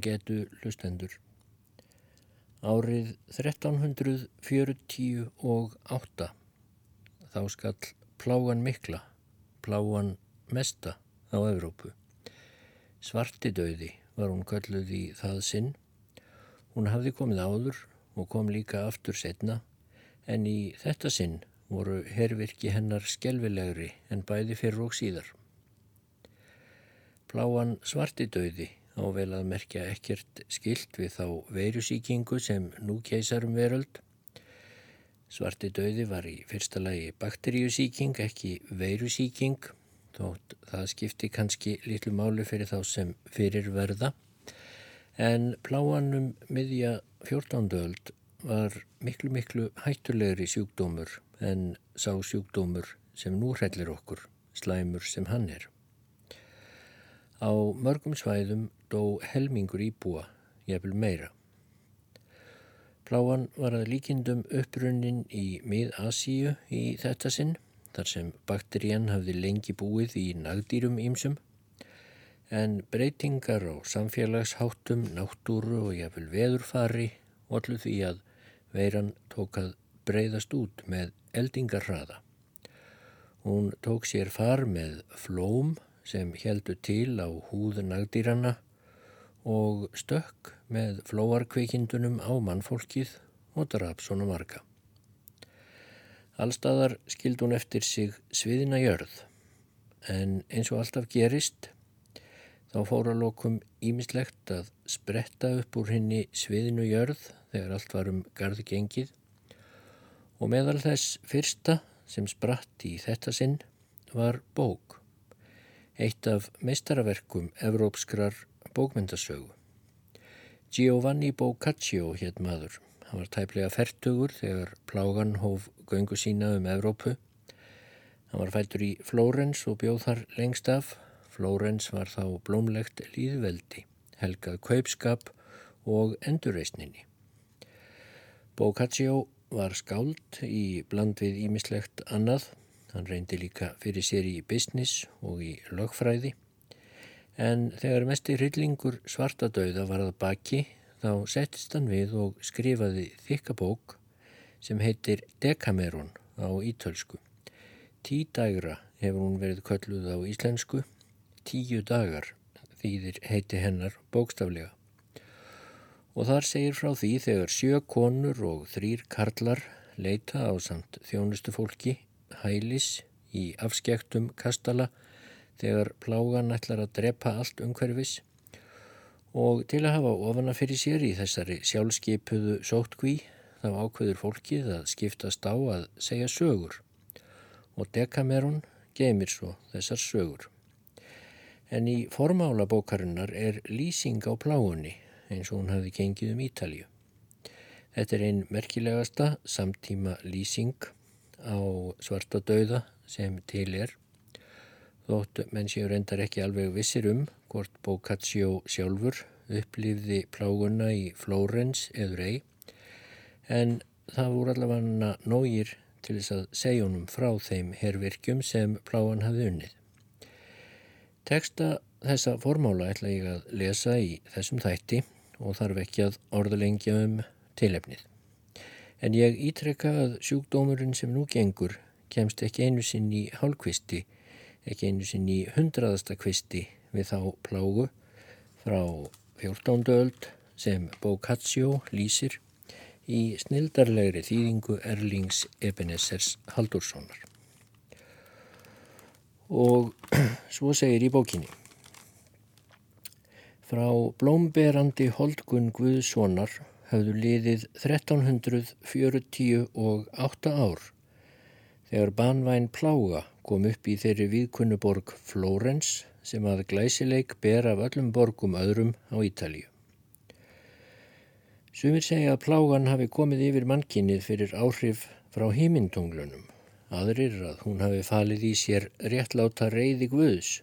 á getu lustendur. Árið 1348 þá skall plágan mikla, plágan mesta á Evrópu. Svartidauði var hún kölluð í það sinn. Hún hafði komið áður og kom líka aftur setna en í þetta sinn voru hervirki hennar skelvilegri en bæði fyrir og síðar. Pláan svartidauði á vel að merkja ekkert skilt við þá veirusíkingu sem nú keisarum veröld. Svarti döði var í fyrsta lagi bakteríusíking, ekki veirusíking, þótt það skipti kannski litlu máli fyrir þá sem fyrir verða. En pláanum miðja 14. öld var miklu miklu hættulegri sjúkdómur en sá sjúkdómur sem nú hrellir okkur, slæmur sem hann er. Á mörgum svæðum dó helmingur íbúa, jefnvel meira. Pláan var að líkindum upprunnin í mið-Asíu í þetta sinn, þar sem bakterían hafði lengi búið í nagdýrum ímsum, en breytingar á samfélagsháttum, náttúru og jafnvel veðurfari allu því að veiran tók að breyðast út með eldingarhraða. Hún tók sér far með flóm sem heldu til á húðu nagdýrana og stökk með flóarkveikindunum á mannfólkið og draf svona marga. Allstaðar skild hún eftir sig sviðina jörð en eins og alltaf gerist þá fóra lokum ímislegt að spretta upp úr henni sviðinu jörð þegar allt var um gardi gengið og meðal þess fyrsta sem spratt í þetta sinn var bók eitt af meistaraverkum evrópskrar bókmyndasögu. Giovanni Boccaccio hétt maður. Hann var tæplega færtugur þegar plágan hóf göngu sína um Evrópu. Hann var fættur í Flórens og bjóð þar lengst af. Flórens var þá blómlegt líðveldi, helgað kaupskap og endurreysninni. Boccaccio var skáld í bland við ímislegt annað Hann reyndi líka fyrir sér í business og í lögfræði en þegar mest í hryllingur svartadauða var að baki þá settist hann við og skrifaði þykka bók sem heitir Decameron á ítölsku. Tí dagra hefur hún verið kölluð á íslensku, tíu dagar þýðir heiti hennar bókstaflega. Og þar segir frá því þegar sjö konur og þrýr karlar leita á samt þjónustu fólki hælis í afskektum kastala þegar plágan ætlar að drepa allt umhverfis og til að hafa ofana fyrir sér í þessari sjálfskeipuðu sótkví þá ákveður fólkið að skiptast á að segja sögur og Decameron geymir svo þessar sögur. En í formála bókarinnar er lýsing á plágunni eins og hún hafi gengið um Ítalju. Þetta er einn merkilegasta samtíma lýsing á svarta dauða sem til er þótt menn séu reyndar ekki alveg vissir um hvort Boccaccio sjálfur upplýfði pláguna í Flórens eður ei en það voru allavega nógir til þess að segja honum frá þeim herrvirkjum sem plágan hafði unnið. Teksta þessa formála ætla ég að lesa í þessum þætti og þarf ekki að orðalengja um tilefnið. En ég ítrekka að sjúkdómurinn sem nú gengur kemst ekki einu sinn í hálfkvisti, ekki einu sinn í hundraðasta kvisti við þá plágu frá 14. öld sem Boccaccio lýsir í snildarlegri þýðingu Erlings Ebenessers Haldurssonar. Og svo segir í bókinni Frá blómberandi holdgun Guðssonar hafðu liðið 1348 ár þegar banvæn plága kom upp í þeirri viðkunnuborg Flórens sem að glæsileik ber af öllum borgum öðrum á Ítalíu. Sumir segja að plágan hafi komið yfir mannkinnið fyrir áhrif frá hímintunglunum, aðrir að hún hafi falið í sér réttláta reyði guðs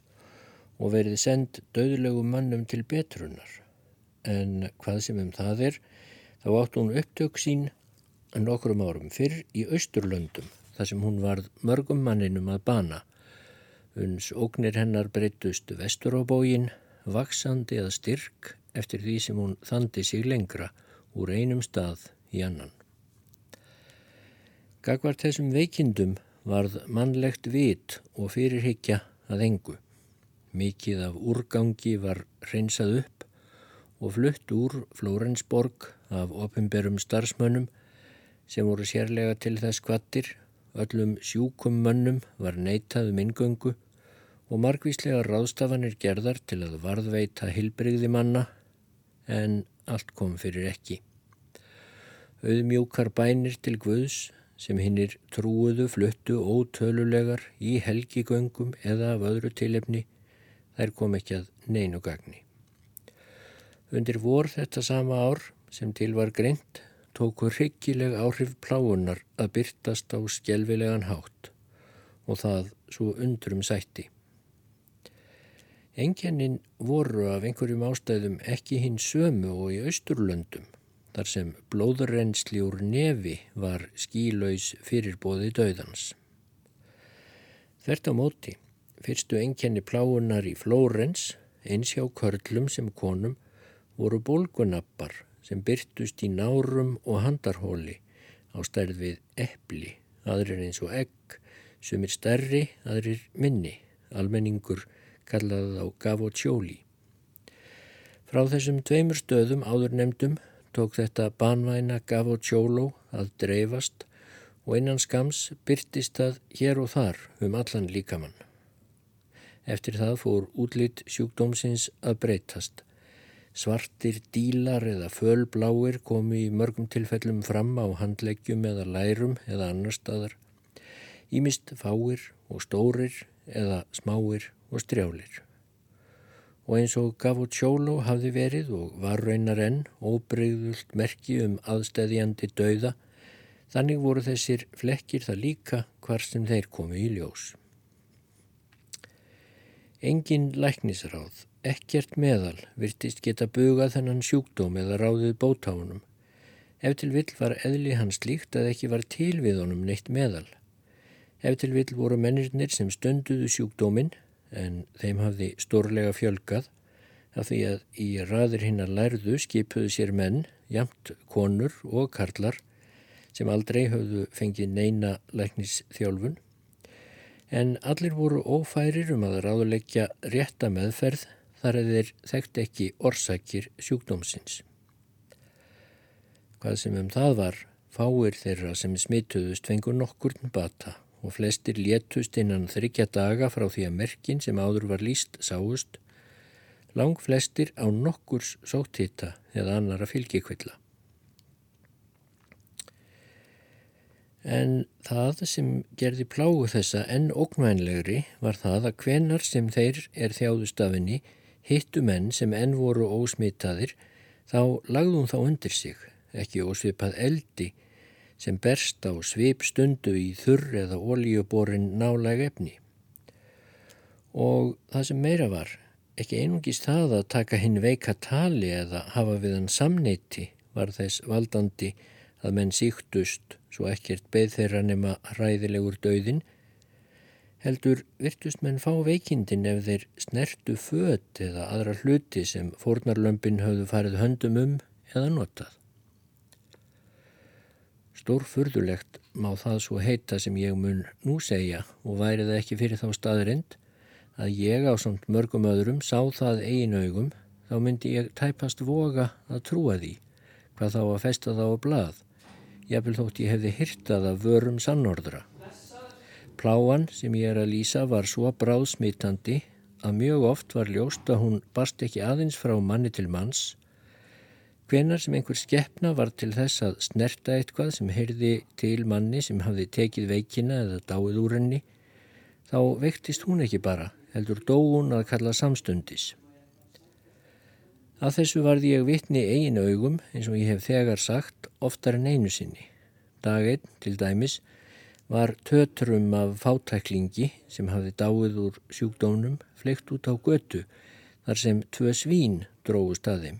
og verið sendt döðlegum mannum til betrunar. En hvað sem um það er, Þá átt hún upptök sín nokkrum árum fyrr í Östurlöndum þar sem hún varð mörgum manninum að bana. Uns ógnir hennar breytust vestur á bógin, vaksandi að styrk eftir því sem hún þandi sig lengra úr einum stað í annan. Gagvart þessum veikindum varð mannlegt vit og fyrirhyggja að engu. Mikið af úrgangi var reynsað upp og flutt úr Flórensborg af opimberum starfsmönnum sem voru sérlega til þess kvattir, öllum sjúkum mönnum var neitað um ingöngu og margvíslega ráðstafanir gerðar til að varðveita hilbrigði manna en allt kom fyrir ekki. Auðmjúkar bænir til Guðs sem hinnir trúuðu fluttu ótölulegar í helgigöngum eða af öðru tilefni, þær kom ekki að neinu gagni. Undir vor þetta sama ár sem til var greint tóku hryggileg áhrif pláunar að byrtast á skjelvilegan hátt og það svo undrum sætti. Engjanninn voru af einhverjum ástæðum ekki hinn sömu og í austurlöndum þar sem blóðurrensli úr nefi var skílaus fyrirbóði döðans. Þvert á móti fyrstu engjanni pláunar í Flórens eins hjá körlum sem konum voru bólgunappar sem byrtust í nárum og handarhóli á stærð við eppli, aðrir eins og egg, sem er stærri, aðrir minni, almenningur kallaði á gaf og tjóli. Frá þessum tveimur stöðum áður nefndum tók þetta banvæna tjóló að dreifast og innan skams byrtist það hér og þar um allan líkamann. Eftir það fór útlitt sjúkdómsins að breytast Svartir dílar eða fölbláir komi í mörgum tilfellum fram á handleggjum eða lærum eða annar staðar. Ímist fáir og stórir eða smáir og strjálir. Og eins og Gavocciolo hafði verið og var raunar enn óbreyðult merki um aðstæðjandi dauða, þannig voru þessir flekkir það líka hvar sem þeir komi í ljós. Engin læknisráð Ekkert meðal virtist geta bugað þennan sjúkdóm eða ráðið bótáunum. Ef til vill var eðli hans líkt að ekki var til við honum neitt meðal. Ef til vill voru mennirnir sem stönduðu sjúkdóminn en þeim hafði stórlega fjölgað af því að í raðir hinn að lærðu skipuðu sér menn, jamt konur og karlar sem aldrei höfðu fengið neina læknis þjálfun en allir voru ófærir um að ráðuleggja rétta meðferð þar að þeir þekkt ekki orsakir sjúkdómsins. Hvað sem um það var, fáir þeirra sem smituðust fengur nokkurn bata og flestir létust innan þryggja daga frá því að merkin sem áður var líst sáust, lang flestir á nokkurs sóttita eða annara fylgjikvilla. En það sem gerði plágu þessa enn óknvænlegri var það að hvenar sem þeir er þjáðustafinni hittu menn sem enn voru ósmitaðir þá lagðum þá undir sig, ekki ósvipað eldi sem berst á svip stundu í þurr eða ólíuborin nálæg efni. Og það sem meira var, ekki einungis það að taka hinn veika tali eða hafa við hann samneiti var þess valdandi að menn síktust svo ekkert beð þeirra nema ræðilegur döðin heldur virtust menn fá veikindin ef þeir snertu född eða aðra hluti sem fórnarlömpin höfðu farið höndum um eða notað. Stórfurðulegt má það svo heita sem ég mun nú segja og væri það ekki fyrir þá staðrind að ég á samt mörgum öðrum sá það eigin augum þá myndi ég tæpast voga að trúa því hvað þá að festa þá á blað. Vil þótt ég hefði hyrtað af vörum sannordra. Pláan sem ég er að lýsa var svo bráðsmitandi að mjög oft var ljóst að hún barst ekki aðeins frá manni til manns. Hvenar sem einhver skeppna var til þess að snerta eitthvað sem heyrði til manni sem hafði tekið veikina eða dáið úr henni, þá veiktist hún ekki bara, heldur dó hún að kalla samstundis. Að þessu varði ég vitni eigin augum eins og ég hef þegar sagt oftar en einu sinni. Dag einn til dæmis var tötrum af fátæklingi sem hafði dáið úr sjúkdónum fleikt út á götu þar sem tvö svín dróðu staðim.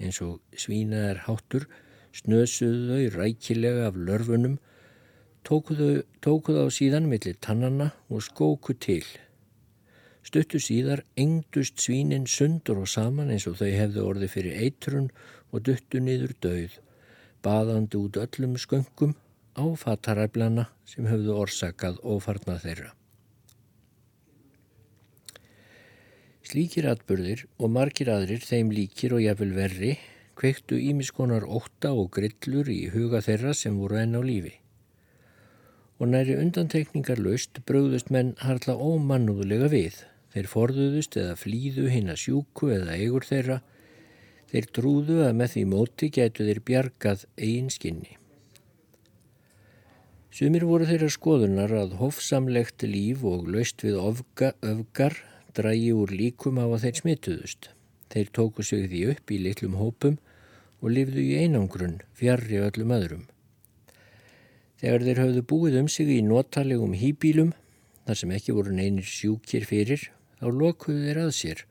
Eins og svína er háttur snösuðu þau rækilega af lörfunum, tókuðu, tókuðu á síðan millir tannana og skóku til. Stuttu síðar engdust svínin sundur og saman eins og þau hefðu orði fyrir eitrun og duttu niður döið, baðandi út öllum sköngum á fataræflana sem höfðu orsakað ofarna þeirra. Slíkir atbyrðir og margir aðrir þeim líkir og jafnvel verri kveiktu ímiskonar ótta og grillur í huga þeirra sem voru enn á lífi og næri undantekningar löst bröðust menn harla ómannúðulega við. Þeir forðuðust eða flýðu hinn að sjúku eða eigur þeirra. Þeir trúðu að með því móti gætu þeir bjargað eigin skinni. Sumir voru þeirra skoðunar að hofsamlegt líf og löst við ofga, öfgar drægi úr líkum á að þeir smituðust. Þeir tóku sig því upp í litlum hópum og lifðu í einangrun fjarrri öllum öðrum. Þegar þeir hafðu búið um sig í notalegum hýbílum, þar sem ekki voru neynir sjúkir fyrir, þá lokuðu þeir að sér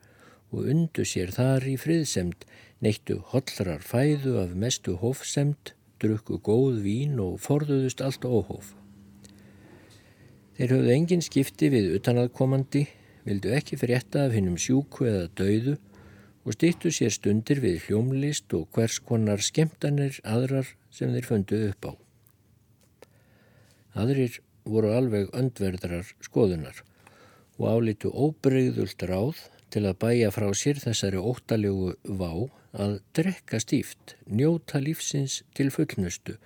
og undu sér þar í friðsemd, neittu hollrar fæðu af mestu hófsemd, drukku góð vín og forðuðust allt óhóf. Þeir hafðu engin skipti við utanaðkomandi, vildu ekki frétta af hinnum sjúku eða dauðu og stýttu sér stundir við hljómlist og hvers konar skemtanir aðrar sem þeir fundu upp á. Aðrir voru alveg öndverðrar skoðunar og álítu óbreyðult ráð til að bæja frá sér þessari óttalegu vá að drekka stíft, njóta lífsins til fullnustu,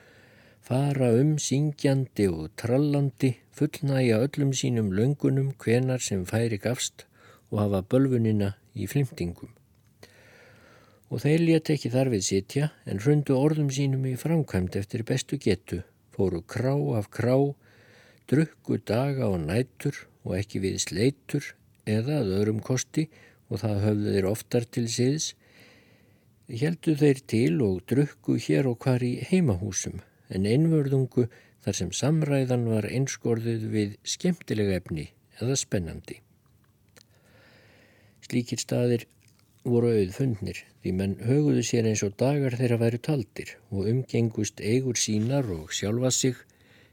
fara um syngjandi og trallandi, fullnæja öllum sínum löngunum hvenar sem færi gafst og hafa bölfunina í flimtingum. Og þeir létt ekki þar við sitja en hrundu orðum sínum í framkvæmt eftir bestu getu fóru krá af krá, drukku daga og nætur og ekki við sleitur eða að öðrum kosti og það höfðu þeir oftar til síðs, heldu þeir til og drukku hér og hvar í heimahúsum en einvörðungu þar sem samræðan var einskorðuð við skemmtilega efni eða spennandi. Slíkir staðir voru auðfundnir því menn höguðu sér eins og dagar þeirra væri taldir og umgengust eigur sínar og sjálfa sig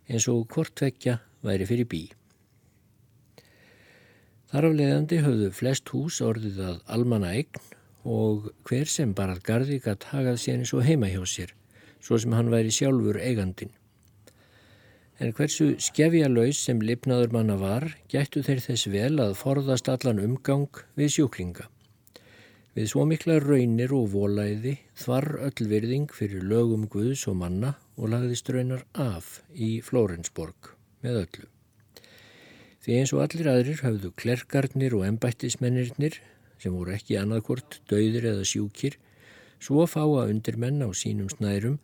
eins og hvortvekja væri fyrir bí. Þar af leiðandi höfðu flest hús orðið að almanna eign og hver sem barað gardi gætt hagað sér eins og heima hjá sér, svo sem hann væri sjálfur eigandin. En hversu skefja laus sem lipnaður manna var, gættu þeir þess vel að forðast allan umgang við sjúklinga. Við svo mikla raunir og volæði þvar öll virðing fyrir lögum Guðs og manna og lagðist raunar af í Flórensborg með öllu. Því eins og allir aðrir hafðu klerkarnir og embættismennirnir sem voru ekki annarkort dauðir eða sjúkir svo fáa undir menn á sínum snærum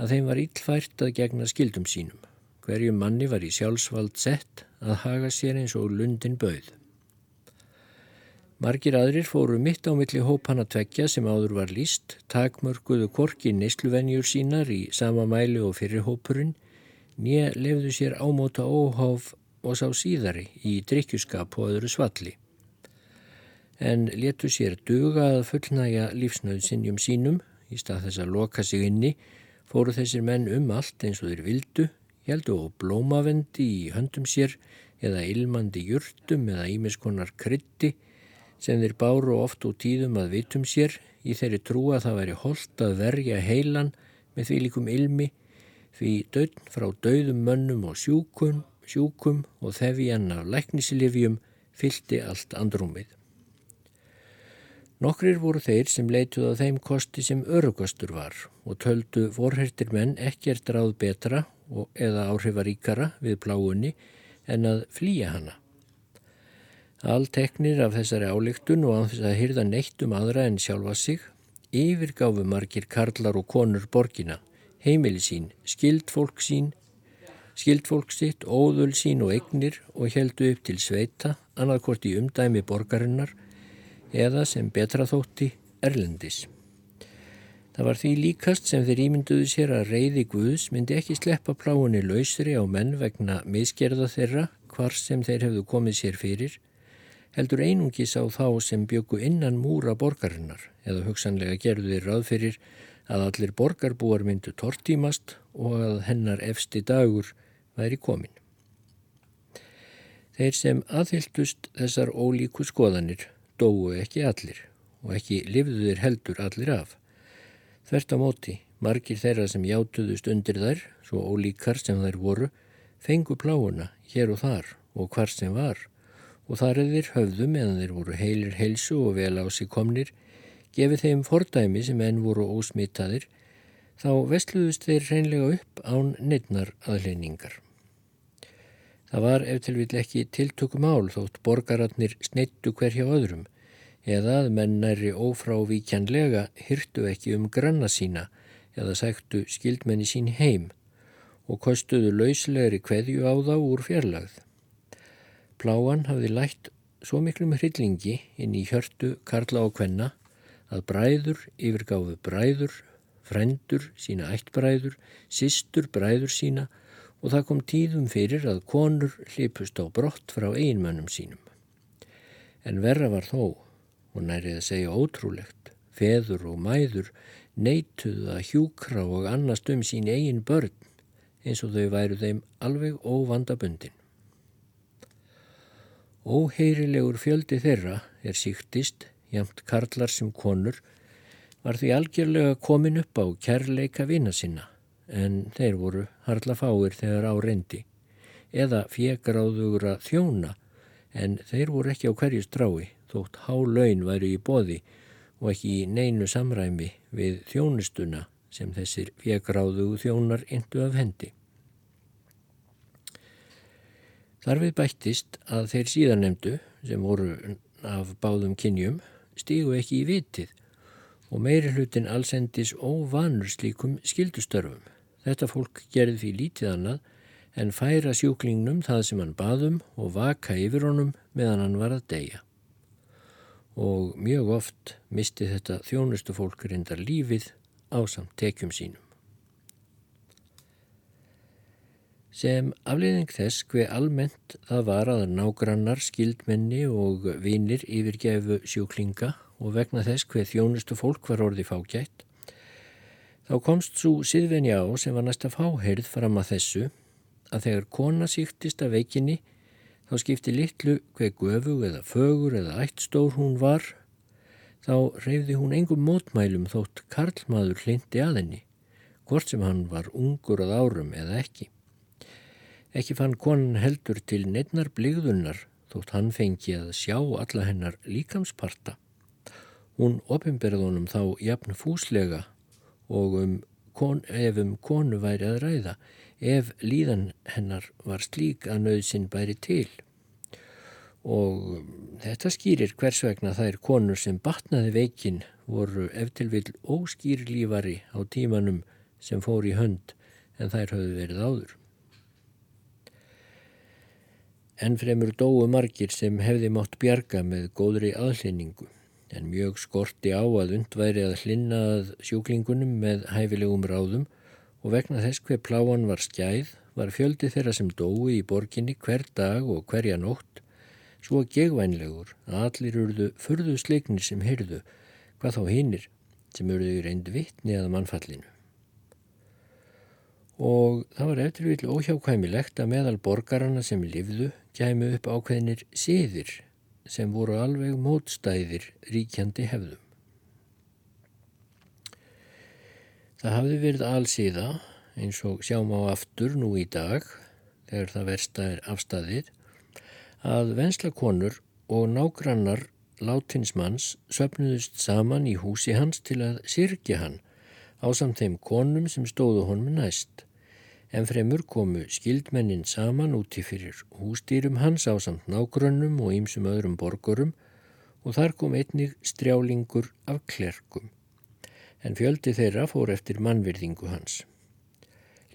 að þeim var íllfært að gegna skildum sínum. Hverju manni var í sjálfsvald sett að haga sér eins og lundin bauð. Margir aðrir fóru mitt á milli hópana tvekja sem áður var líst, takmörguðu korki neysluvenjur sínar í sama mæli og fyrir hópurinn, nýja lefðu sér ámóta óháf og sá síðari í drikkjuskap og öðru svalli. En letu sér duga að fullnæja lífsnöðsinnjum sínum, í stað þess að loka sig inni, fóru þessir menn um allt eins og þeir vildu, heldu og blómavendi í höndum sér eða ilmandi jurtum eða ímiskonar krytti, sem þeir báru oft og tíðum að vitum sér í þeirri trú að það væri holdt að verja heilan með því líkum ilmi því dögn frá döðum mönnum og sjúkum, sjúkum og þefjan af læknisilifjum fyldi allt andrúmið. Nokkrir voru þeir sem leituð á þeim kosti sem örugostur var og töldu vorhertir menn ekkert ráð betra eða áhrifaríkara við pláunni en að flýja hana. Allteknir af þessari álíktun og anþess að hyrða neitt um aðra en sjálfa sig, yfirgáfu margir karlar og konur borgina, heimili sín, skildfólk sín, skildfólk sitt, óðul sín og eignir og heldu upp til sveita, annarkort í umdæmi borgarinnar eða sem betra þótti erlendis. Það var því líkast sem þeir ímynduðu sér að reyði Guðs myndi ekki sleppa pláunni lausri á menn vegna misgerða þeirra hvar sem þeir hefðu komið sér fyrir heldur einungis á þá sem byggu innan múra borgarinnar eða hugsanlega gerðu þeir ráð fyrir að allir borgarbúar myndu tortímast og að hennar efsti dagur væri komin. Þeir sem aðhyldust þessar ólíku skoðanir dóu ekki allir og ekki lifðu þeir heldur allir af. Þvert á móti, margir þeirra sem játuðust undir þær, svo ólíkar sem þær voru, fengu pláuna hér og þar og hvar sem var og þar eða þeir höfðu meðan þeir voru heilir heilsu og vel á sig komnir, gefið þeim fordæmi sem enn voru ósmitaðir, þá vestluðust þeir reynlega upp án neittnar aðleiningar. Það var eftir vil ekki tiltökum ál þótt borgararnir sneittu hverja öðrum eða að mennæri ófrávíkjanlega hyrtu ekki um granna sína eða sættu skildmenni sín heim og kostuðu lauslegri kveðju á þá úr fjarlagð. Pláan hafði lætt svo miklum hryllingi inn í hjörtu Karla og Kvenna að bræður yfirgáfu bræður, frendur sína ættbræður, sistur bræður sína og það kom tíðum fyrir að konur hlipust á brott frá einmönnum sínum. En verra var þó, og nærið að segja ótrúlegt, feður og mæður neituðu að hjúkra og annast um sín eigin börn eins og þau væru þeim alveg óvandabundin. Óheyrilegur fjöldi þeirra er síktist, jamt karlar sem konur, var því algjörlega komin upp á kærleika vina sinna en þeir voru harla fáir þegar á reyndi eða fjegráðugra þjóna en þeir voru ekki á hverju strái þótt há laun væru í boði og ekki í neinu samræmi við þjónustuna sem þessir fjegráðugu þjónar indu af hendi. Þar við bættist að þeir síðanemdu, sem voru af báðum kynjum, stígu ekki í vitið og meiri hlutin allsendis óvanur slíkum skildustörfum. Þetta fólk gerði því lítið annað en færa sjúklingnum það sem hann baðum og vaka yfir honum meðan hann var að deyja. Og mjög oft misti þetta þjónustu fólk reyndar lífið á samt tekjum sínum. sem afleiðing þess hver almennt það var að nágrannar, skildmenni og vinir yfirgefu sjúklinga og vegna þess hver þjónustu fólk var orði fágætt. Þá komst svo siðvenja á sem var næsta fáheyrð fram að þessu að þegar kona síktist af veikinni þá skipti litlu hver gufu eða fögur eða ættstór hún var þá reyfði hún engum mótmælum þótt karlmaður hlindi að henni, hvort sem hann var ungur að árum eða ekki. Ekki fann konan heldur til neittnar bligðunnar þótt hann fengi að sjá alla hennar líkamsparta. Hún opimberðunum þá jafn fúslega og um kon, ef um konu væri að ræða, ef líðan hennar var slík að nöðsinn bæri til. Og þetta skýrir hvers vegna þær konur sem batnaði veikin voru eftirvill óskýrlífari á tímanum sem fór í hönd en þær höfðu verið áður. En fremur dóu margir sem hefði mátt bjarga með góðri aðlýningu en mjög skorti á að undværi að hlinnað sjúklingunum með hæfilegum ráðum og vegna þess hver pláan var skæð var fjöldi þeirra sem dói í borginni hver dag og hverja nótt svo gegvænlegur að allir urðu furðu sleiknir sem hyrðu hvað þá hinnir sem urðu í reynd vittni að mannfallinu. Og það var eftir vil óhjákvæmilegt að meðal borgarana sem livðu kæmu upp ákveðinir síðir sem voru alveg mótstæðir ríkjandi hefðum. Það hafði verið allsíða eins og sjáum á aftur nú í dag þegar það versta er afstæðir að venslakonur og nágrannar látinsmanns söpnuðust saman í húsi hans til að sirkja hann á samt þeim konum sem stóðu honum næst en fremur komu skildmennin saman úti fyrir hústýrum hans á samt nágrönnum og ýmsum öðrum borgurum og þar kom einnig strjálingur af klerkum, en fjöldi þeirra fór eftir mannvirðingu hans.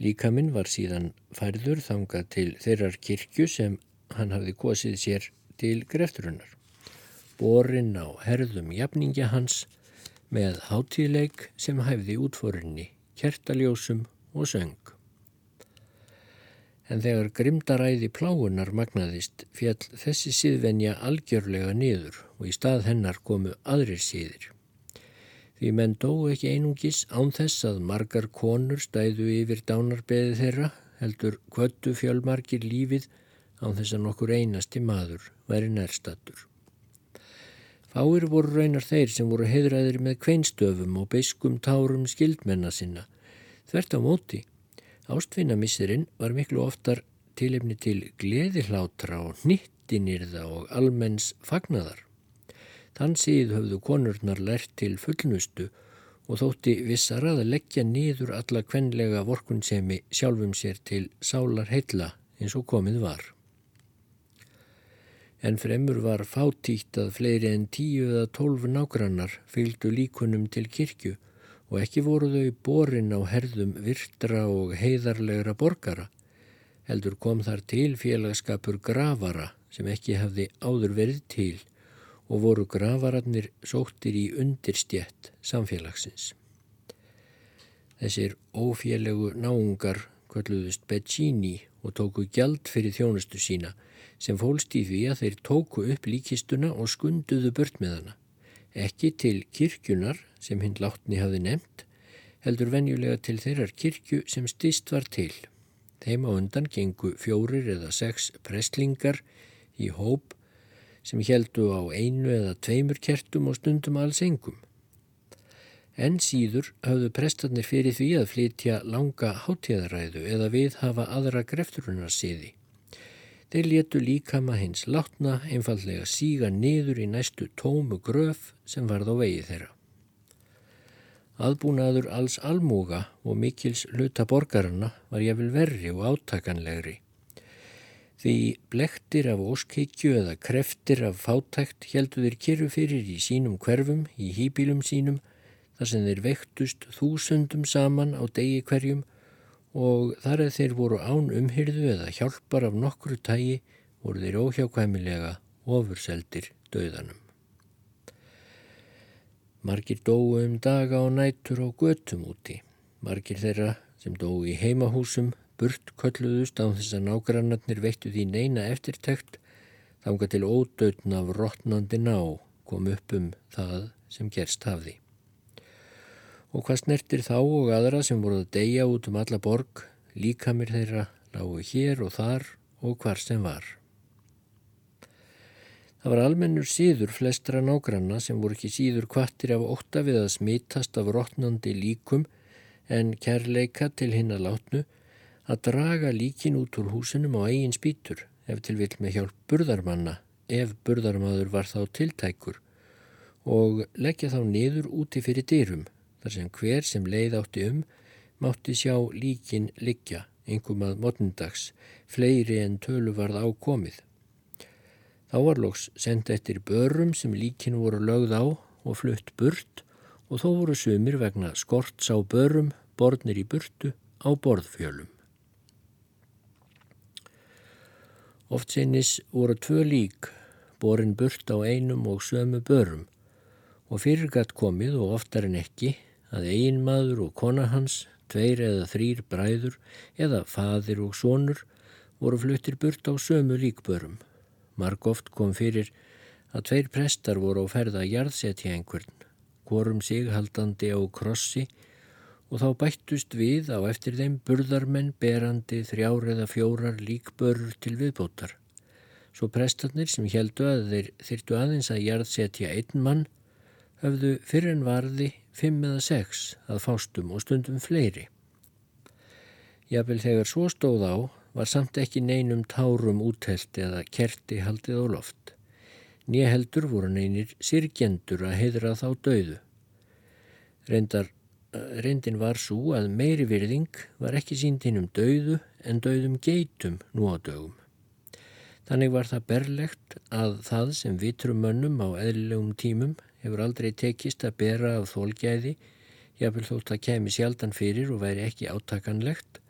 Líkaminn var síðan færður þangað til þeirrar kirkju sem hann hafði kosið sér til grefturinnar. Borinn á herðum jafningja hans með hátíleik sem hæfði útforinni, kertaljósum og söng en þegar grimdaræði pláunar magnaðist fjall þessi síðvenja algjörlega niður og í stað hennar komu aðrir síðir. Því menn dói ekki einungis án þess að margar konur stæðu yfir dánarbeði þeirra heldur kvöttu fjölmarkir lífið án þess að nokkur einasti maður væri nærstattur. Fáir voru raunar þeir sem voru heiðræðir með kveinstöfum og beiskum tárum skildmenna sinna. Þvert á móti, ástfinnamissirinn var miklu oftar tilefni til gleðihlátra og nýttinirða og almenns fagnadar. Þann síð höfðu konurnar lært til fullnustu og þótti vissar að leggja nýður alla kvenlega vorkunsemi sjálfum sér til sálar heilla eins og komið var. En fremur var fátíkt að fleiri en tíu eða tólf nágrannar fylgdu líkunum til kirkju og ekki voru þau borin á herðum virtra og heiðarlegra borgara. Heldur kom þar til félagskapur gravara sem ekki hafði áður verið til og voru gravararnir sóttir í undirstjett samfélagsins. Þessir ófélegu náungar kvölluðust Beccini og tóku gjald fyrir þjónustu sína sem fólst í því að þeir tóku upp líkistuna og skunduðu hana. Ekki til kirkjunar sem hinn látni hafi nefnt, heldur venjulega til þeirrar kirkju sem stist var til. Þeim á undan gengu fjórir eða sex prestlingar í hóp sem heldu á einu eða tveimur kertum og stundum alls engum. En síður hafðu prestarnir fyrir því að flytja langa hátíðaræðu eða við hafa aðra grefturunarsiði. Þeir letu líkama hins látna einfallega síga niður í næstu tómu gröf sem varð á vegi þeirra. Aðbúnaður alls almúga og mikils luta borgarna var jáfnvel verri og átakanlegri Því blektir af óskeikju eða kreftir af fátækt heldu þeir kyrru fyrir í sínum hverfum, í hýbílum sínum, þar sem þeir vektust þúsundum saman á degi hverjum og þar eða þeir voru án umhyrðu eða hjálpar af nokkru tægi voru þeir óhjákvæmilega ofurseldir döðanum. Margir dóu um daga og nætur á götum úti. Margir þeirra sem dóu í heimahúsum Burt kölluðust á þess að nágrannarnir veittu því neina eftirtekt þanga til ódöðn af rótnandi ná kom upp um það sem gerst hafði. Og hvað snertir þá og aðra sem voruð að deyja út um alla borg, líkamir þeirra lágu hér og þar og hvar sem var. Það var almennur síður flestra nágranna sem voru ekki síður kvartir af ótta við að smitast af rótnandi líkum en kærleika til hinn að látnu að draga líkin út úr húsinum á eigin spýtur ef til vill með hjálp burðarmanna ef burðarmadur var þá tiltækur og leggja þá niður úti fyrir dyrum þar sem hver sem leið átti um mátti sjá líkin liggja engum að mótndags fleiri en tölu varð ákomið. Þá var loks sendt eftir börum sem líkin voru lögð á og flutt burt og þó voru sumir vegna skorts á börum borðnir í burtu á borðfjölum. Oft sinnis voru tvö lík, borin burt á einum og sömu börum og fyrirgatt komið og oftar en ekki að ein maður og kona hans, tveir eða þrýr bræður eða fadir og sonur voru fluttir burt á sömu líkbörum. Marg oft kom fyrir að tveir prestar voru á ferða að jarðsetja einhvern, hvorum sig haldandi á krossi og þá bættust við á eftir þeim burðarmenn berandi þrjár eða fjórar líkbörur til viðbótar. Svo prestarnir sem heldu að þeir þyrtu aðeins að jarðsetja einn mann höfðu fyrir en varði fimm eða sex að fástum og stundum fleiri. Jábel þegar svo stóð á var samt ekki neinum tárum úthelt eða kerti haldið á loft. Nýjaheldur voru neinir sirkjendur að heidra þá döðu. Reyndar reyndin var svo að meiri virðing var ekki síndin um dauðu en dauðum geitum nú á dögum. Þannig var það berlegt að það sem vitrum mönnum á eðlilegum tímum hefur aldrei tekist að bera af þólgæði, jáfnvel þótt að kemi sjaldan fyrir og væri ekki átakanlegt.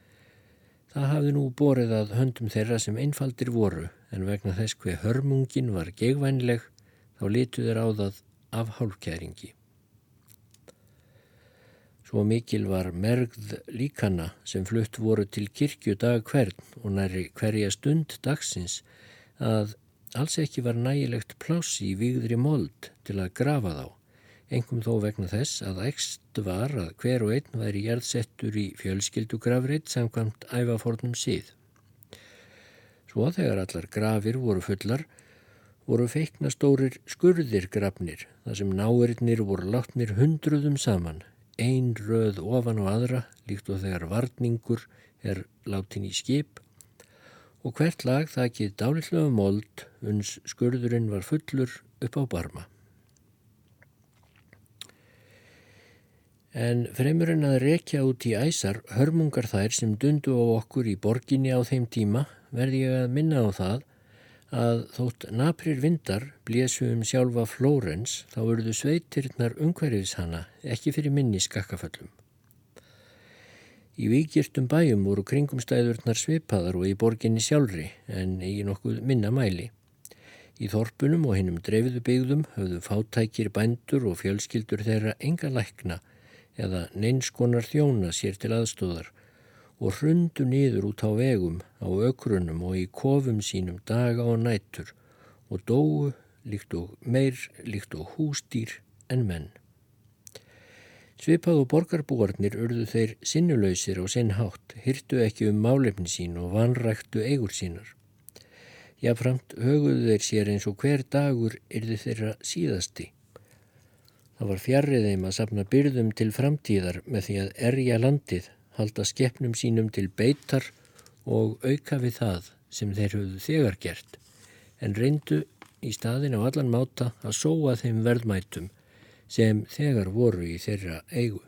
Það hafði nú borið að höndum þeirra sem einfaldir voru en vegna þess hver hörmungin var gegvænleg þá litu þeir á það af hálfkæringi. Svo mikil var mergð líkana sem flutt voru til kirkju dag hvern og næri hverja stund dagsins að alls ekki var nægilegt plássi í výðri mold til að grafa þá, engum þó vegna þess að ekst var að hver og einn væri jærðsettur í fjölskyldugrafrið samkvæmt ævafornum síð. Svo þegar allar grafir voru fullar, voru feikna stórir skurðir grafnir, þar sem náirinnir voru látnir hundruðum saman, ein röð ofan á aðra, líkt og þegar varningur er látin í skip, og hvert lag það ekki dálitlega mold, uns skurðurinn var fullur upp á barma. En fremur en að rekja út í æsar hörmungar þær sem dundu á okkur í borginni á þeim tíma verði ég að minna á það að þótt naprir vindar blésu um sjálfa Flórens þá verðu sveitirnar umhverfis hana ekki fyrir minni skakkaföllum. Í vikirtum bæjum voru kringumstæðurnar svipaðar og í borginni sjálfri en í nokkuð minna mæli. Í þorpunum og hinnum drefiðu byggðum höfðu fátækir bændur og fjölskyldur þeirra enga lækna eða neinskonar þjóna sér til aðstóðar og hrundu nýður út á vegum, á ökrunum og í kofum sínum daga og nætur og dóu líkt og meir líkt og hústýr en menn. Svipað og borgarbúarnir urðu þeir sinnulöysir á sinn hátt, hyrtu ekki um málefni sín og vanræktu eigur sínar. Jáframt höguðu þeir sér eins og hver dagur yrði þeirra síðasti Það var fjarrið þeim að sapna byrðum til framtíðar með því að erja landið, halda skeppnum sínum til beitar og auka við það sem þeir höfðu þegar gert, en reyndu í staðin á allan máta að sóa þeim verðmætum sem þegar voru í þeirra eigu.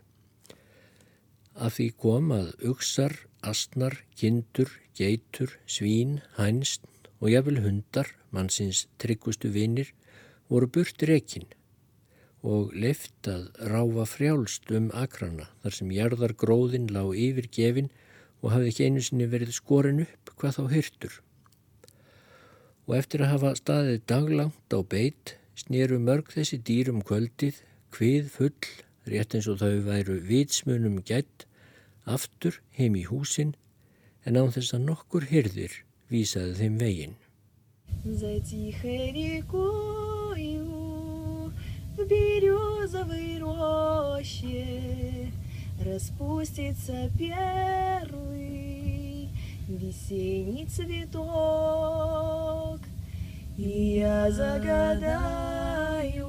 Af því kom að uksar, astnar, kindur, geitur, svín, hænst og jafnvel hundar, mannsins tryggustu vinnir, voru burt rekinn og leift að ráfa frjálst um akrana þar sem jarðar gróðin lág yfir gefin og hafði ekki einu sinni verið skorin upp hvað þá hyrtur. Og eftir að hafa staðið daglangt á beitt snýru mörg þessi dýrum kvöldið, hvið full, rétt eins og þau væru vitsmunum gætt, aftur heim í húsin en án þess að nokkur hyrðir vísaði þeim veginn. в березовой роще Распустится первый весенний цветок И Я загадаю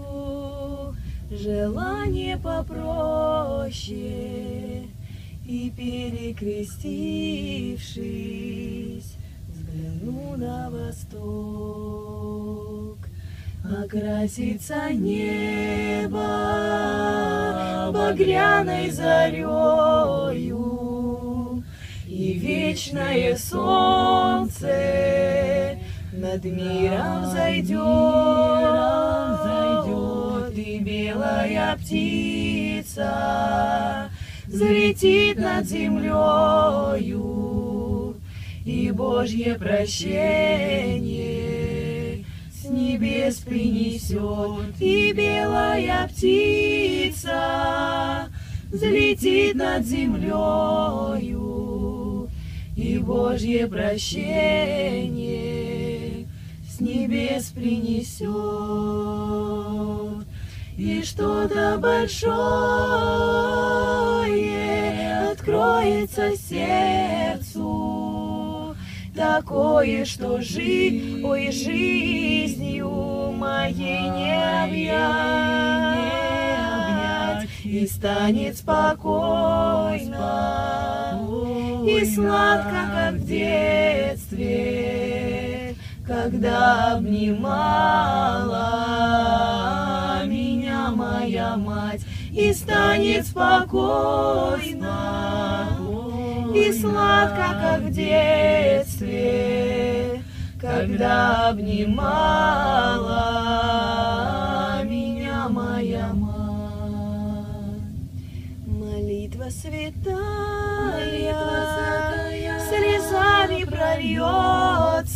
желание попроще И перекрестившись, взгляну на восток. Окрасится небо багряной зарею, И вечное солнце над миром зайдет, зайдет, И белая птица взлетит над землею, И Божье прощение небес принесет, и белая птица взлетит над землею, и Божье прощение с небес принесет, и что-то большое откроется сердцу. Такое, что жить, ой, жизнью моей не объять, и станет спокойно, и сладко, как в детстве, когда обнимала меня моя мать, и станет спокойно, и сладко, как в детстве, когда обнимала меня моя мать. Молитва святая, слезами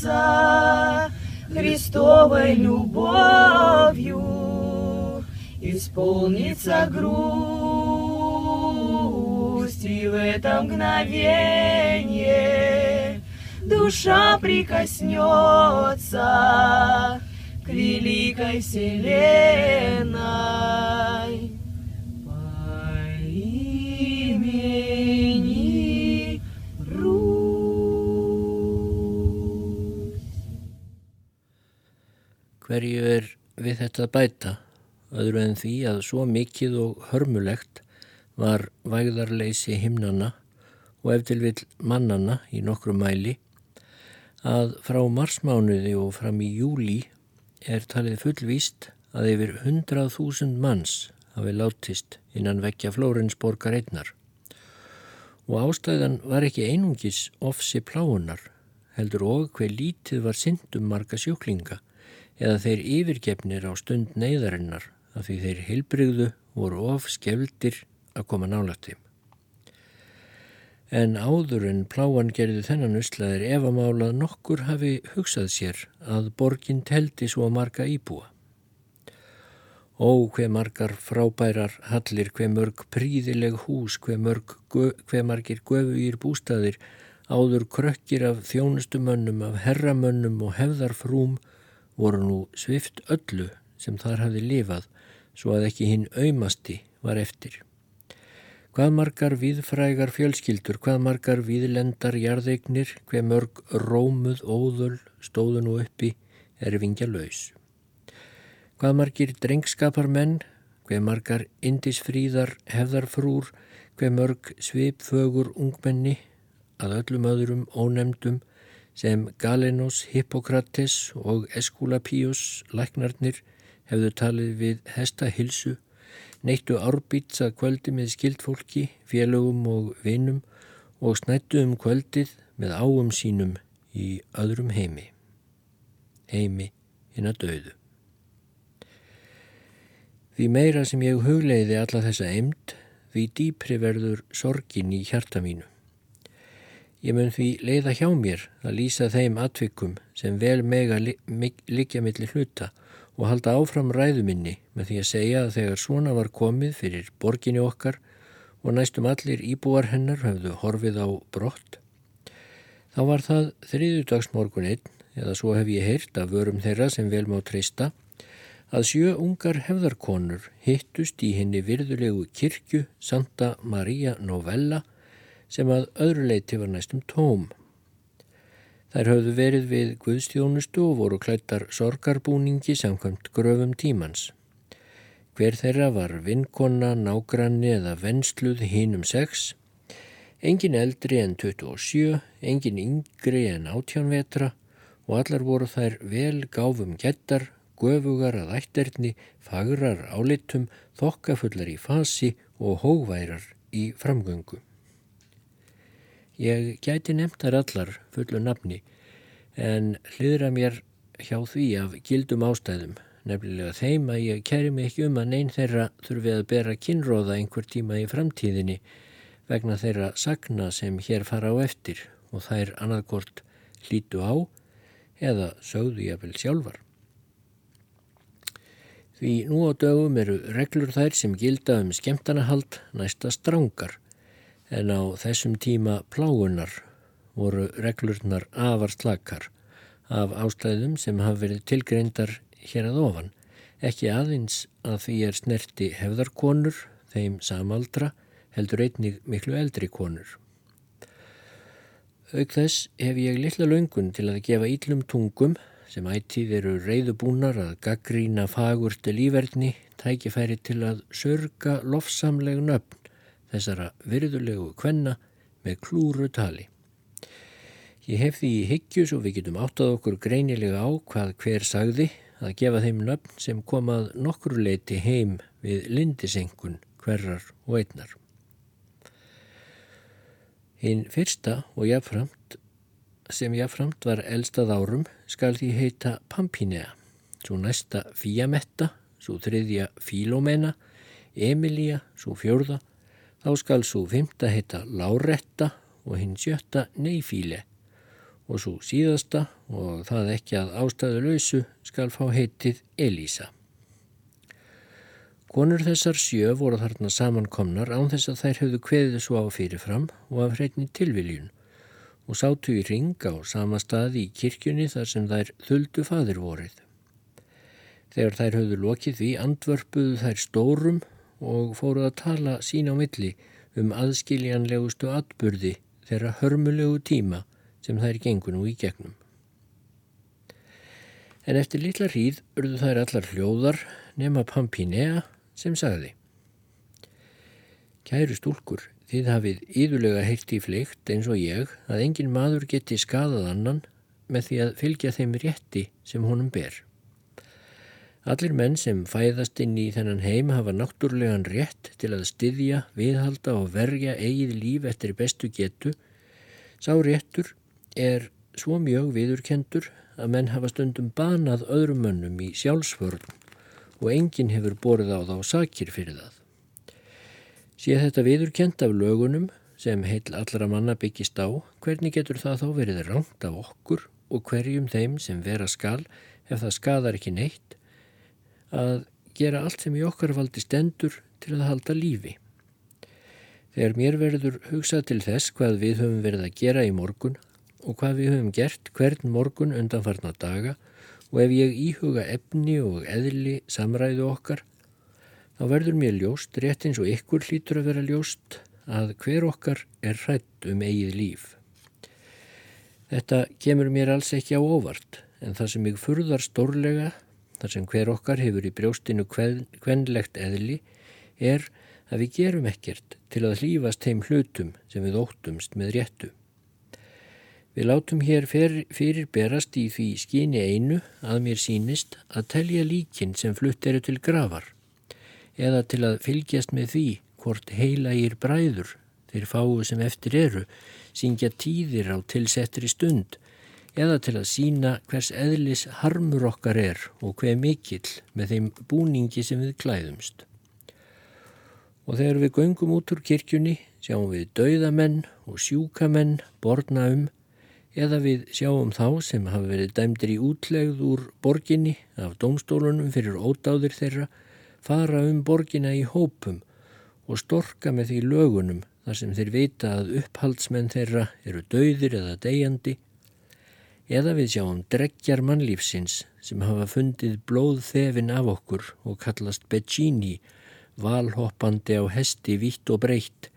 прольется, Христовой любовью исполнится грудь и в это мгновение душа прикоснется к великой вселенной. Hverju er við þetta bæta, öðru en því að svo mikið og hörmulegt var vægðarleysi himnana og eftir vil mannana í nokkru mæli að frá marsmánuði og fram í júli er talið fullvíst að yfir hundrað þúsund manns hafi látist innan vekja Flórensborgar einnar. Og ástæðan var ekki einungis ofsi pláunar heldur og hver lítið var syndum marga sjúklinga eða þeir yfirgefnir á stund neyðarinnar að því þeir heilbrigðu voru of skefldir að koma nálætti. En áður en pláan gerði þennan uslaðir efamálað nokkur hafi hugsað sér að borgin teldi svo marga íbúa. Ó, hver margar frábærar hallir, hver mörg príðileg hús, hver, mörg, hver margir göfugir bústaðir, áður krökkir af þjónustumönnum, af herramönnum og hefðarfrúm voru nú svift öllu sem þar hafi lifað svo að ekki hinn auðmasti var eftir. Hvað margar viðfrægar fjölskyldur, hvað margar viðlendar jarðeignir, hver mörg rómuð óðul stóðu nú uppi er vingja laus. Hvað margir drengskapar menn, hver margar indisfríðar hefðarfrúr, hver mörg svipfögur ungmenni að öllum öðrum ónemdum sem Galenos, Hippokrates og Esculapius læknarnir hefðu talið við hestahilsu, neittu árbýts að kvöldi með skildfólki, félögum og vinum og snættu um kvöldið með áum sínum í öðrum heimi. Heimi hinn að döðu. Því meira sem ég hugleiði alla þessa eimt, því dýpri verður sorgin í hjarta mínu. Ég mun því leiða hjá mér að lýsa þeim atvikum sem vel mega liggja millir hluta og halda áfram ræðuminni með því að segja að þegar svona var komið fyrir borginni okkar og næstum allir íbúar hennar höfðu horfið á brott. Þá var það þriðudagsmorgun einn, eða svo hef ég heyrt af vörum þeirra sem vel má treysta, að sjö ungar hefðarkonur hittust í henni virðulegu kirkju Santa Maria Novella sem að öðru leiti var næstum tóm. Þær höfðu verið við Guðstjónustu og voru klættar sorgarbúningi samkvæmt gröfum tímans. Hver þeirra var vinkonna, nágranni eða vensluð hínum sex, engin eldri en 27, engin yngri en 18 vetra og allar voru þær vel gáfum gettar, göfugar að ætterni, fagrar álitum, þokkafullar í fasi og hóværar í framgöngu. Ég gæti nefntar allar fullu nafni en hliðra mér hjá því af gildum ástæðum, nefnilega þeim að ég kæri mig ekki um að neyn þeirra þurfi að bera kynróða einhver tíma í framtíðinni vegna þeirra sagna sem hér fara á eftir og þær annarkort hlítu á eða sögðu ég vel sjálfar. Því nú á dögum eru reglur þær sem gilda um skemtanahald næsta strángar en á þessum tíma plágunar voru reglurnar afar slakar af ástæðum sem hafa verið tilgreindar hér að ofan, ekki aðeins að því er snerti hefðarkonur, þeim samaldra, heldur einnig miklu eldri konur. Auk þess hef ég litla laungun til að gefa íllum tungum sem ættið eru reyðubúnar að gaggrína fagurti lífverðni tækifæri til að sörga lofsamleg nöfn þessara virðulegu kvenna með klúru tali. Ég hef því í hyggju svo við getum áttað okkur greinilega á hvað hver sagði að gefa þeim nöfn sem komað nokkur leiti heim við lindisengun hverjar og einnar. Hinn fyrsta og jáframt sem jáframt var elstað árum skal því heita Pampinea, svo næsta Fíametta, svo þriðja Fílómena, Emilia, svo fjörða Þá skal svo fymta heita Láretta og hinn sjötta Neyfíle og svo síðasta og það ekki að ástæðu lausu skal fá heitið Elísa. Konur þessar sjö voru þarna samankomnar án þess að þær höfðu kveðið svo á fyrirfram og af hreitni tilviljun og sátu í ring á sama staði í kirkjunni þar sem þær þuldu fadir vorið. Þegar þær höfðu lokið því andvörpuðu þær stórum og fóru að tala sín á milli um aðskiljanlegustu atburði þeirra hörmulegu tíma sem þær gengur nú í gegnum. En eftir litla hríð urðu þær allar hljóðar nema Pampinea sem sagði. Kæru stúlkur, þið hafið íðulega heilt í fleikt eins og ég að engin maður geti skadað annan með því að fylgja þeim rétti sem honum ber. Allir menn sem fæðast inn í þennan heim hafa náttúrlegan rétt til að styðja, viðhalda og verja eigið líf eftir bestu getu. Sá réttur er svo mjög viðurkendur að menn hafa stundum banað öðrum mönnum í sjálfsvörn og enginn hefur borið á þá sakir fyrir það. Sé þetta viðurkent af lögunum sem heil allra manna byggist á, hvernig getur það þá verið rangt af okkur og hverjum þeim sem vera skal ef það skadar ekki neitt að gera allt sem í okkar valdi stendur til að halda lífi. Þegar mér verður hugsað til þess hvað við höfum verið að gera í morgun og hvað við höfum gert hvern morgun undanfarnar daga og ef ég íhuga efni og eðli samræðu okkar, þá verður mér ljóst, rétt eins og ykkur hlýtur að vera ljóst, að hver okkar er hrætt um eigið líf. Þetta kemur mér alls ekki á óvart, en það sem ég furðar stórlega þar sem hver okkar hefur í brjóstinu kvenlegt eðli, er að við gerum ekkert til að hlýfast heim hlutum sem við óttumst með réttu. Við látum hér fyrir berast í því skíni einu að mér sínist að telja líkin sem flutt eru til gravar eða til að fylgjast með því hvort heilægir bræður þeir fáu sem eftir eru syngja tíðir á tilsettri stund eða til að sína hvers eðlis harmur okkar er og hver mikill með þeim búningi sem við klæðumst. Og þegar við göngum út úr kirkjunni sjáum við dauðamenn og sjúkamenn borna um eða við sjáum þá sem hafa verið dæmdir í útlegð úr borginni af domstólunum fyrir ódáðir þeirra fara um borginna í hópum og storka með því lögunum þar sem þeir vita að upphaldsmenn þeirra eru dauðir eða deyjandi eða við sjáum dreggjar mannlífsins sem hafa fundið blóð þefin af okkur og kallast Beggini, valhoppandi á hesti vitt og breytt,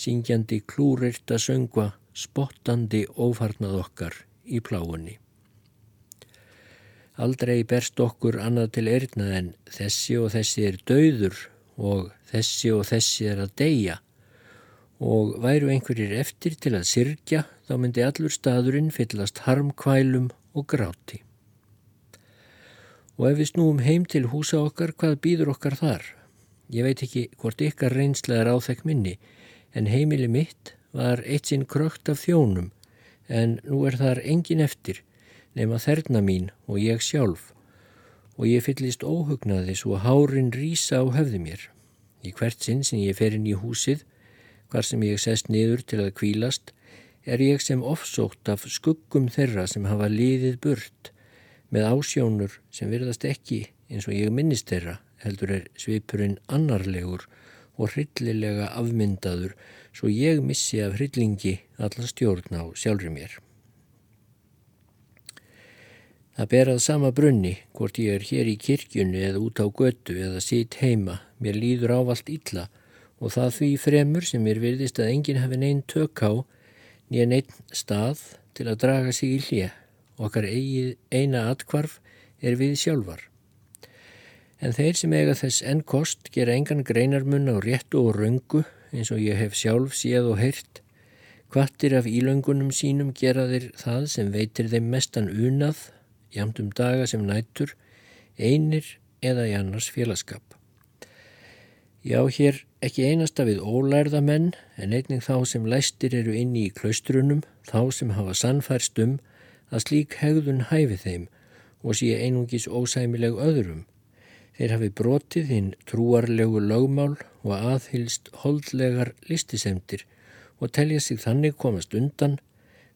syngjandi klúrirta söngva, spottandi ófarnað okkar í pláunni. Aldrei berst okkur annað til erna en þessi og þessi er dauður og þessi og þessi er að deyja og væru einhverjir eftir til að sirkja þá myndi allur staðurinn fyllast harmkvælum og gráti. Og ef við snúum heim til húsa okkar, hvað býður okkar þar? Ég veit ekki hvort ykkar reynslega er áþekk minni, en heimili mitt var eitt sinn krökt af þjónum, en nú er þar engin eftir, nema þerna mín og ég sjálf, og ég fyllist óhugnaði svo hárin rýsa á höfði mér. Í hvert sinn sem ég fer inn í húsið hvar sem ég sest niður til að kvílast, er ég sem ofsótt af skuggum þeirra sem hafa liðið burt með ásjónur sem virðast ekki eins og ég minnist þeirra heldur er svipurinn annarlegur og hryllilega afmyndaður svo ég missi af hryllingi alla stjórn á sjálfur mér. Það berað sama brunni hvort ég er hér í kirkjunni eða út á götu eða sitt heima, mér líður ávalt illa og það því fremur sem mér virðist að enginn hafi neinn tök á nýja neitt stað til að draga sig í hlje okkar eina atkvarf er við sjálfar. En þeir sem eiga þess enn kost gera engan greinarmun á réttu og röngu eins og ég hef sjálf séð og heyrt Hvattir af ílöngunum sínum gera þeir það sem veitir þeim mestan unað, jamt um daga sem nættur, einir eða í annars félagskap. Já, hér ekki einasta við ólærða menn en einning þá sem læstir eru inni í klaustrunum, þá sem hafa sannfærst um að slík hegðun hæfi þeim og sé einungis ósæmileg öðrum. Þeir hafi brotið hinn trúarlegu lögmál og aðhylst holdlegar listisemtir og telja sig þannig komast undan,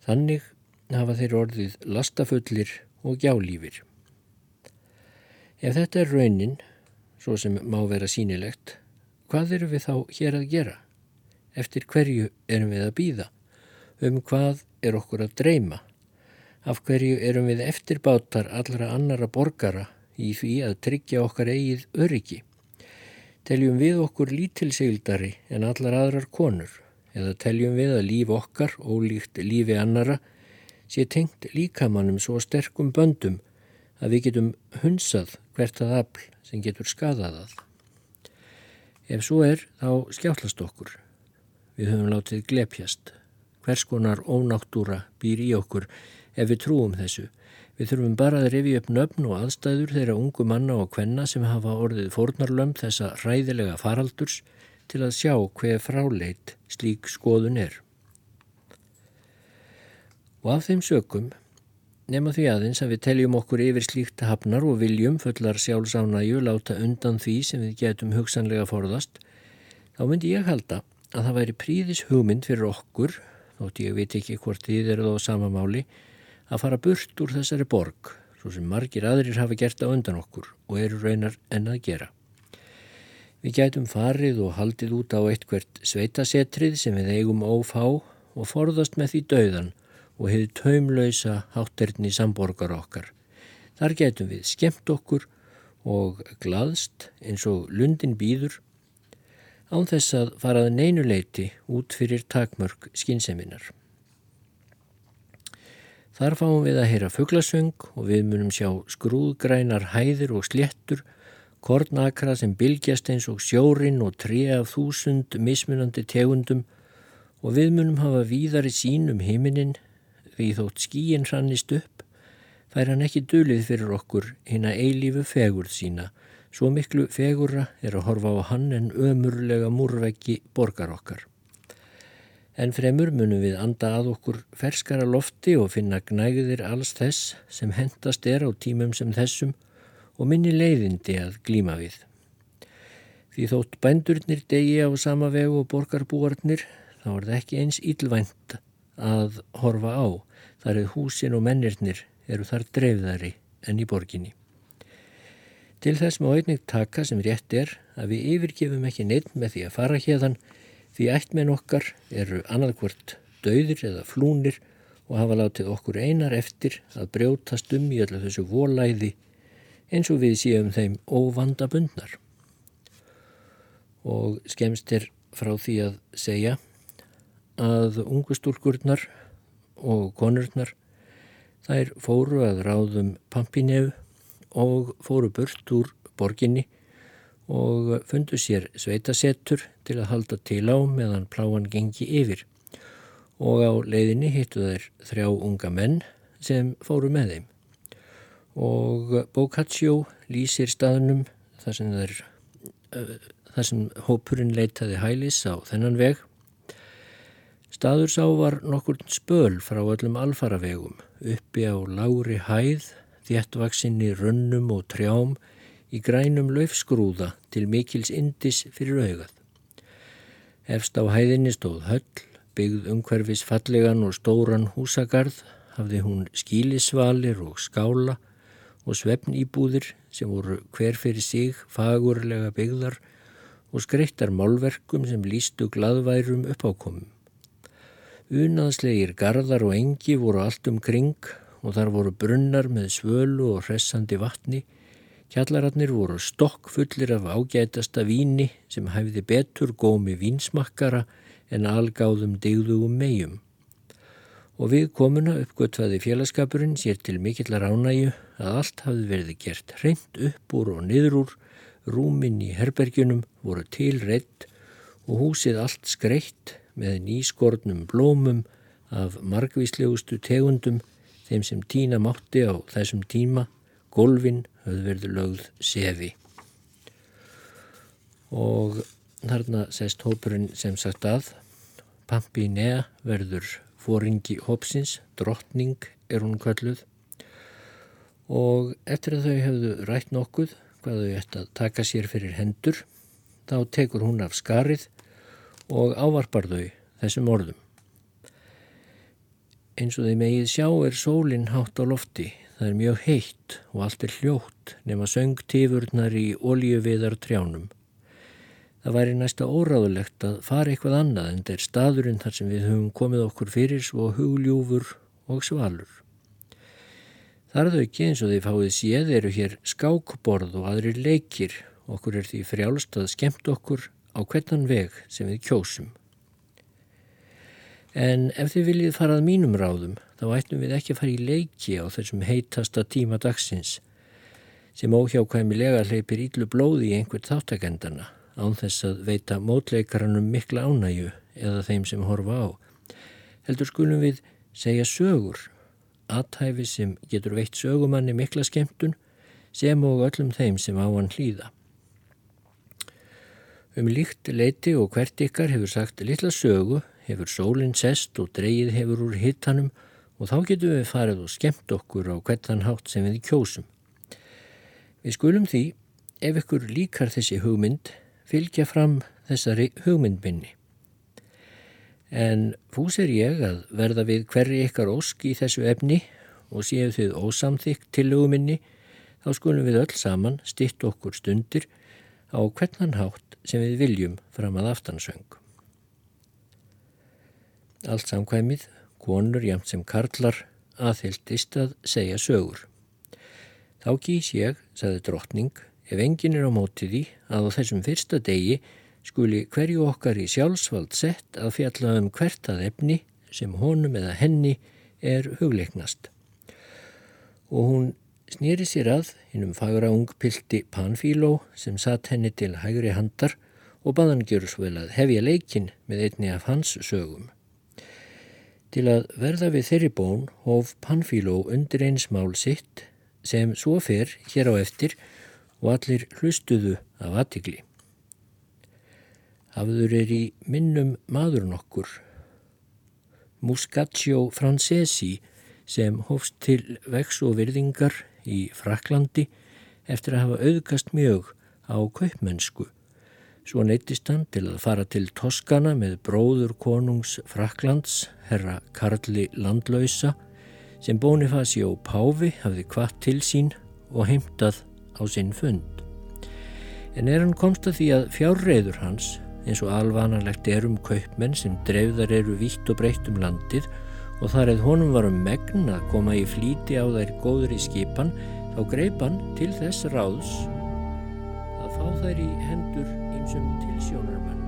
þannig hafa þeir orðið lastafullir og gjálífir. Ef þetta er raunin, svo sem má vera sínilegt, Hvað eru við þá hér að gera? Eftir hverju erum við að býða? Um hvað er okkur að dreyma? Af hverju erum við eftirbátar allra annara borgara í því að tryggja okkar eigið öryggi? Teljum við okkur lítilsegildari en allar aðrar konur eða teljum við að líf okkar, ólíkt lífi annara, sé tengt líkamannum svo sterkum böndum að við getum hunsað hvert að afl sem getur skadað að. Ef svo er, þá skjáttlast okkur. Við höfum látið glepjast. Hvers konar ónáttúra býr í okkur ef við trúum þessu. Við þurfum bara að revi upp nöfn og aðstæður þeirra ungu manna og kvenna sem hafa orðið fórnarlömm þessa ræðilega faraldurs til að sjá hver fráleit slík skoðun er. Og af þeim sökum nema því aðeins að við teljum okkur yfir slíkt hafnar og viljum fullar sjálfsánæju láta undan því sem við getum hugsanlega forðast, þá myndi ég halda að það væri príðis hugmynd fyrir okkur, þótt ég veit ekki hvort þið eru þá samamáli, að fara burt úr þessari borg, svo sem margir aðrir hafa gert á undan okkur og eru raunar enn að gera. Við gætum farið og haldið út á eitthvert sveitasetrið sem við eigum ófá og forðast með því dauðan og hefði taumlausa hátterni samborgar okkar. Þar gætum við skemmt okkur og glaðst eins og lundin býður án þess að farað neynuleiti út fyrir takmörk skynseminar. Þar fáum við að heyra fugglasöng og við munum sjá skrúðgrænar hæðir og sléttur, kornakra sem bylgjast eins og sjórin og tre af þúsund mismunandi tegundum og við munum hafa víðari sín um heiminin því þótt skíin hrannist upp, fær hann ekki dölið fyrir okkur hinn að eilífu fegurð sína, svo miklu fegurra er að horfa á hann en ömurlega múrveggi borgar okkar. En fremur munum við anda að okkur ferskara lofti og finna gnægðir alls þess sem hendast er á tímum sem þessum og minni leiðindi að glíma við. Því þótt bændurnir degi á sama vegu og borgarbúarnir þá er það ekki eins ílvænt að horfa á þar eða húsin og mennirnir eru þar dreifðari enn í borginni. Til þess má einnig taka sem rétt er að við yfirgefum ekki neitt með því að fara hérðan Því ættmenn okkar eru annarkvört dauðir eða flúnir og hafa látið okkur einar eftir að brjótast um í öllu þessu volæði eins og við séum þeim óvanda bundnar. Og skemst er frá því að segja að ungustúrkurnar og konurnar þær fóru að ráðum Pampineu og fóru burt úr borginni og fundu sér sveitasettur til að halda til á meðan pláan gengi yfir. Og á leiðinni hittu þær þrjá unga menn sem fóru með þeim. Og Boccaccio lýsir staðnum þar sem, þær, uh, þar sem hópurinn leitaði hælis á þennan veg Staður sá var nokkur spöl frá öllum alfaravegum uppi á lári hæð þéttvaksinni rönnum og trjám í grænum laufskrúða til mikils indis fyrir augað. Efst á hæðinni stóð höll, byggð umhverfis fallegan og stóran húsagarð, hafði hún skílisvalir og skála og svefn íbúðir sem voru hver fyrir sig fagurlega byggðar og skreittar málverkum sem lístu gladværum uppákomum. Unaðslegir gardar og engi voru allt um kring og þar voru brunnar með svölu og hressandi vatni. Kjallararnir voru stokk fullir af ágætasta víni sem hæfði betur gómi vínsmakkara en algáðum digðugum megjum. Og við komuna uppgötvaði félagskapurinn sér til mikillar ánægu að allt hafði verið gert hreint upp úr og niður úr, rúminn í herbergjunum voru tilreitt og húsið allt skreitt með nýskornum blómum af margvíslegustu tegundum þeim sem tína mátti á þessum tíma, golfin höfðu verið lögð sefi. Og þarna sest hópurinn sem sagt að Pampi Nea verður fóringi hópsins, drottning er hún kölluð. Og eftir að þau hefðu rætt nokkuð hvað þau ætti að taka sér fyrir hendur þá tekur hún af skarið og ávarpar þau þessum orðum. Eins og þeim eigið sjá er sólinn hátt á lofti Það er mjög heitt og allt er hljótt nema söngtífurnar í ólíuviðar trjánum. Það væri næsta óráðulegt að fara eitthvað annað en það er staðurinn þar sem við höfum komið okkur fyrir svo hugljúfur og svalur. Þar þau ekki eins og þið fáið séð eru hér skákborð og aðrir leikir. Okkur er því frjálst að skemmt okkur á hvernan veg sem við kjósum. En ef þið viljið farað mínum ráðum þá ættum við ekki að fara í leiki á þessum heitasta tíma dagsins sem óhjákvæmilega hleypir íllu blóði í einhvert þáttakendana án þess að veita mótleikaranum mikla ánæju eða þeim sem horfa á. Heldur skulum við segja sögur, aðhæfi sem getur veitt sögumanni mikla skemmtun sem og öllum þeim sem á hann hlýða. Um líkt leiti og hvert ykkar hefur sagt litla sögu, hefur sólinn sest og dreyið hefur úr hittanum og þá getum við farið og skemmt okkur á hvertan hátt sem við kjósum. Við skulum því, ef ykkur líkar þessi hugmynd, fylgja fram þessari hugmyndminni. En fús er ég að verða við hverri ykkar ósk í þessu efni og séu þið ósamþygt til hugmynni, þá skulum við öll saman stitt okkur stundir á hvernan hátt sem við viljum fram að aftansöng. Allt samkvæmið, konur jæmt sem karlar, aðhildist að segja sögur. Þá gís ég, saði drottning, ef engin er á mótið í að á þessum fyrsta degi skuli hverju okkar í sjálfsvald sett að fjalla um hvert að efni sem honum eða henni er hugleiknast. Og hún snýri sér að hinnum fagra ungpilti Panfíló sem satt henni til hægri handar og baðan gjör svo vel að hefja leikin með einni af hans sögum. Til að verða við þeirri bón hóf Panfíló undir eins mál sitt sem svo fer hér á eftir og allir hlustuðu af aðtigli. Hafður er í minnum maður nokkur, Muscaccio Francesi sem hófst til vex og virðingar í Fraklandi eftir að hafa auðgast mjög á kaupmennsku. Svo neytist hann til að fara til Toskana með bróður konungs Fraklands, herra Karli Landlausa, sem Bonifacio Páfi hafði kvart til sín og heimtað á sinn fund. En er hann komst að því að fjárreiður hans, eins og alvananlegt er um kaupmenn sem dreifðar eru vitt og breytt um landið, og þar eða honum var um megn að koma í flíti á þær góður í skipan þá greipan til þess ráðs að fá þær í hendur einsum tilsjónarmæ